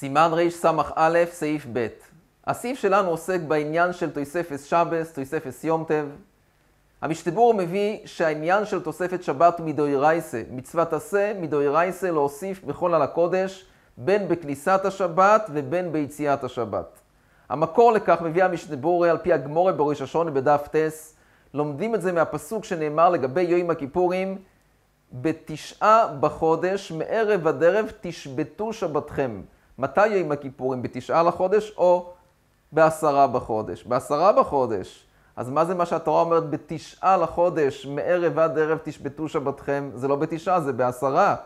סימן רס"א, סעיף ב'. הסעיף שלנו עוסק בעניין של תוספס שבס, תוספס יום טב. המשתבור מביא שהעניין של תוספת שבת הוא מדוירייסה, מצוות עשה מדוירייסה להוסיף בכל על הקודש, בין בכניסת השבת ובין ביציאת השבת. המקור לכך מביא המשתבורי על פי הגמורה בראש השונה בדף טס. לומדים את זה מהפסוק שנאמר לגבי יום הכיפורים, בתשעה בחודש, מערב עד ערב תשבתו שבתכם. מתי יום הכיפורים? בתשעה לחודש או בעשרה בחודש? בעשרה בחודש. אז מה זה מה שהתורה אומרת בתשעה לחודש, מערב עד ערב תשבתו שבתכם? זה לא בתשעה, זה בעשרה.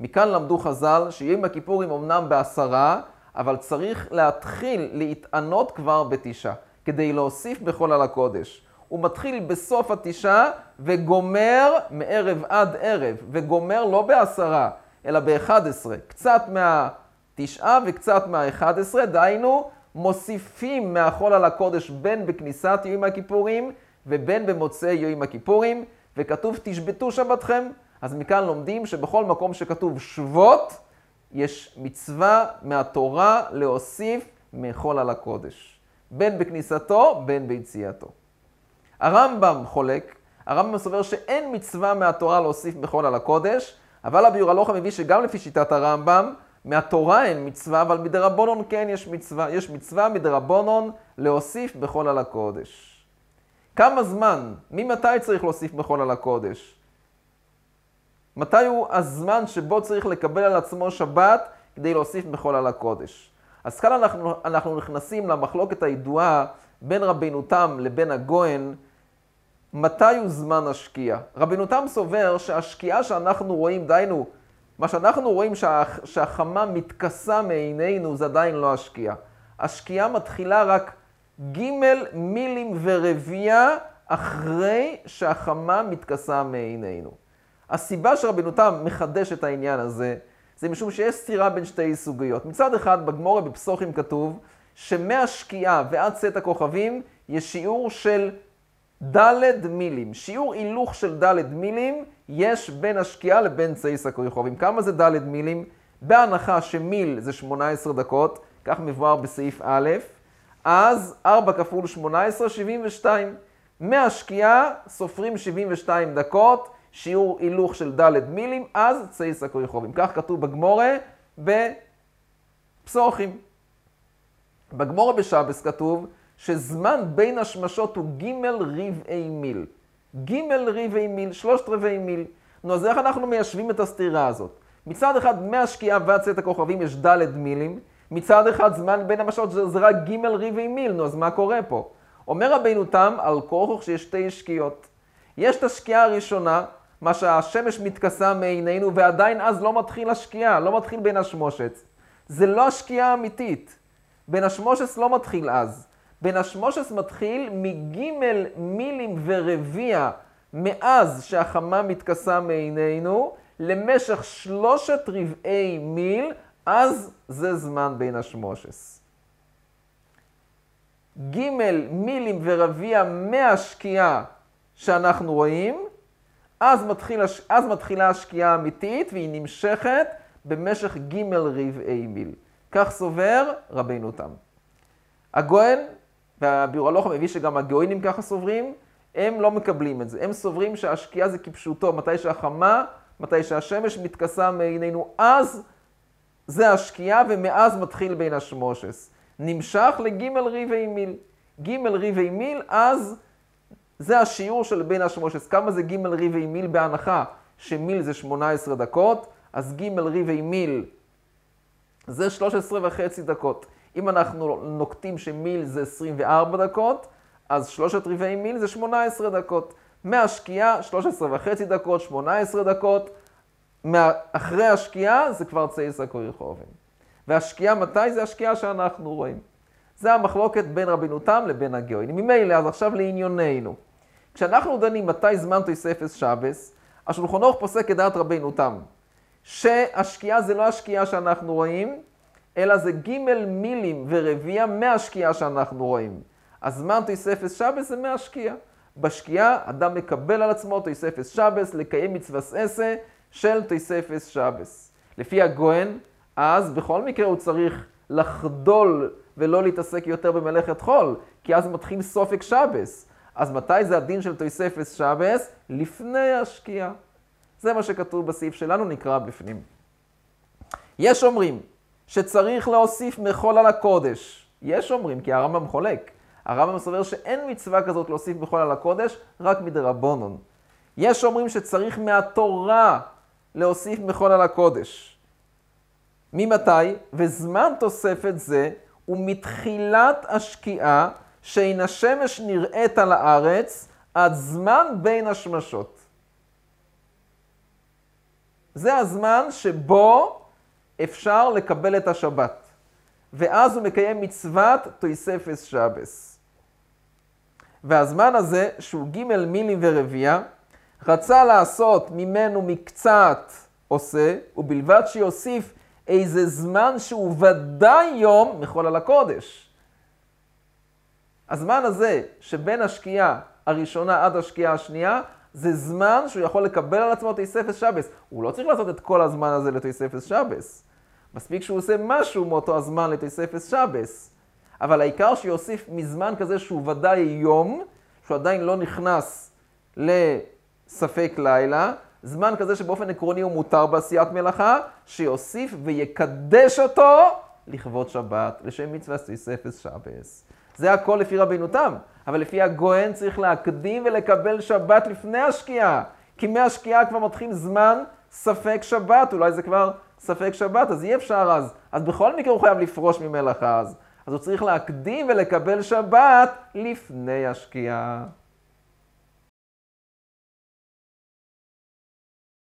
מכאן למדו חז"ל שיום הכיפורים אמנם בעשרה, אבל צריך להתחיל להתענות כבר בתשעה, כדי להוסיף בכל על הקודש. הוא מתחיל בסוף התשעה וגומר מערב עד ערב, וגומר לא בעשרה, אלא באחד עשרה. קצת מהתשעה וקצת מהאחד עשרה, דהיינו, מוסיפים מהחול על הקודש בין בכניסת יום הכיפורים ובין במוצאי יום הכיפורים, וכתוב תשבתו שבתכם. אז מכאן לומדים שבכל מקום שכתוב שבות, יש מצווה מהתורה להוסיף מחול על הקודש. בין בכניסתו, בין ביציאתו. הרמב"ם חולק, הרמב"ם סובר שאין מצווה מהתורה להוסיף מחול על הקודש, אבל הביור הלוכה מביא שגם לפי שיטת הרמב"ם, מהתורה אין מצווה, אבל מדרבנון כן יש מצווה. יש מצווה מדרבנון להוסיף בחול על הקודש. כמה זמן, ממתי צריך להוסיף בחול על הקודש? מתי הוא הזמן שבו צריך לקבל על עצמו שבת כדי להוסיף בחול על הקודש? אז כאן אנחנו, אנחנו נכנסים למחלוקת הידועה בין רבינו תם לבין הגוהן, מתי הוא זמן השקיעה. רבינו תם סובר שהשקיעה שאנחנו רואים, דהיינו, מה שאנחנו רואים שה, שהחמה מתכסה מעינינו זה עדיין לא השקיעה. השקיעה מתחילה רק ג' מילים ורבייה אחרי שהחמה מתכסה מעינינו. הסיבה שרבינו תם מחדש את העניין הזה, זה משום שיש סתירה בין שתי סוגיות. מצד אחד, בגמורה בפסוחים כתוב שמהשקיעה ועד צאת הכוכבים יש שיעור של ד' מילים. שיעור הילוך של ד' מילים יש בין השקיעה לבין צייס הכוכבים. כמה זה ד' מילים? בהנחה שמיל זה 18 דקות, כך מבואר בסעיף א', אז 4 כפול 18, 72. מהשקיעה סופרים 72 דקות, שיעור הילוך של ד' מילים, אז צייס הכוכבים. כך כתוב בגמורה בפסוחים. בגמורה בשבס כתוב שזמן בין השמשות הוא ג' רבעי מיל. ג' רבעי מיל, שלושת רבעי מיל. נו, אז איך אנחנו מיישבים את הסתירה הזאת? מצד אחד, מהשקיעה ועד צאת הכוכבים יש ד' מילים, מצד אחד, זמן בין המשעות זה, רק ג' רבעי מיל, נו, אז מה קורה פה? אומר רבינו תם על כוכוך שיש שתי שקיעות. יש את השקיעה הראשונה, מה שהשמש מתכסה מעינינו, ועדיין אז לא מתחיל השקיעה, לא מתחיל בין השמושת. זה לא השקיעה האמיתית. בין השמושת לא מתחיל אז. בין השמושת מתחיל מגימל מילים ורביע מאז שהחמה מתכסה מעינינו, למשך שלושת רבעי מיל, אז זה זמן בין השמושס. גימל מילים ורביע מהשקיעה שאנחנו רואים, אז, מתחיל, אז מתחילה השקיעה האמיתית והיא נמשכת במשך גימל רבעי מיל. כך סובר רבינו תם. הגוהן והביאור הלוך מביא שגם הגאוינים ככה סוברים, הם לא מקבלים את זה. הם סוברים שהשקיעה זה כפשוטו, מתי שהחמה, מתי שהשמש מתכסה מעינינו, אז זה השקיעה ומאז מתחיל בין השמושס. נמשך לגימל רבעי מיל. גימל רבעי מיל, אז זה השיעור של בין השמושס. כמה זה גימל רבעי מיל בהנחה שמיל זה 18 דקות, אז גימל רבעי מיל זה 13 וחצי דקות. אם אנחנו נוקטים שמיל זה 24 דקות, אז שלושת רבעי מיל זה 18 דקות. מהשקיעה 13 וחצי דקות, 18 דקות. אחרי השקיעה זה כבר צייסא כוריחובים. והשקיעה מתי? זה השקיעה שאנחנו רואים. זה המחלוקת בין רבינו תם לבין הגאונים. ממילא, אז עכשיו לענייננו. כשאנחנו דנים מתי זמן תוספס שבס, השולחן ערוך פוסק כדעת רבינו תם, שהשקיעה זה לא השקיעה שאנחנו רואים, אלא זה ג' מילים ורביע מהשקיעה שאנחנו רואים. הזמן תוספס שבס זה מהשקיעה. בשקיעה אדם מקבל על עצמו תוספס שבס לקיים מצווה עשה של תוספס שבס. לפי הגוהן, אז בכל מקרה הוא צריך לחדול ולא להתעסק יותר במלאכת חול, כי אז מתחיל סופק שבס. אז מתי זה הדין של תויספס שבס? לפני השקיעה. זה מה שכתוב בסעיף שלנו, נקרא בפנים. יש אומרים שצריך להוסיף מחול על הקודש. יש אומרים, כי הרמב"ם חולק. הרמב"ם סובר שאין מצווה כזאת להוסיף מחול על הקודש, רק מדרבנון. יש אומרים שצריך מהתורה להוסיף מחול על הקודש. ממתי? וזמן תוספת זה הוא מתחילת השקיעה שאין השמש נראית על הארץ עד זמן בין השמשות. זה הזמן שבו אפשר לקבל את השבת. ואז הוא מקיים מצוות תויספס שבס. והזמן הזה, שהוא ג' מילים ורבייה, רצה לעשות ממנו מקצת עושה, ובלבד שיוסיף איזה זמן שהוא ודאי יום מחול על הקודש. הזמן הזה שבין השקיעה הראשונה עד השקיעה השנייה, זה זמן שהוא יכול לקבל על עצמו תויספס שבס. הוא לא צריך לעשות את כל הזמן הזה לתויספס שבס. מספיק שהוא עושה משהו מאותו הזמן לתויספס שבס. אבל העיקר שיוסיף מזמן כזה שהוא ודאי יום, שהוא עדיין לא נכנס לספק לילה, זמן כזה שבאופן עקרוני הוא מותר בעשיית מלאכה, שיוסיף ויקדש אותו לכבוד שבת, לשם מצווה תויספס שבס. זה הכל לפי רבינו תם, אבל לפי הגוהן צריך להקדים ולקבל שבת לפני השקיעה, כי מהשקיעה כבר מתחיל זמן ספק שבת, אולי זה כבר ספק שבת, אז אי אפשר אז. אז בכל מקרה הוא חייב לפרוש ממלאכה אז. אז הוא צריך להקדים ולקבל שבת לפני השקיעה.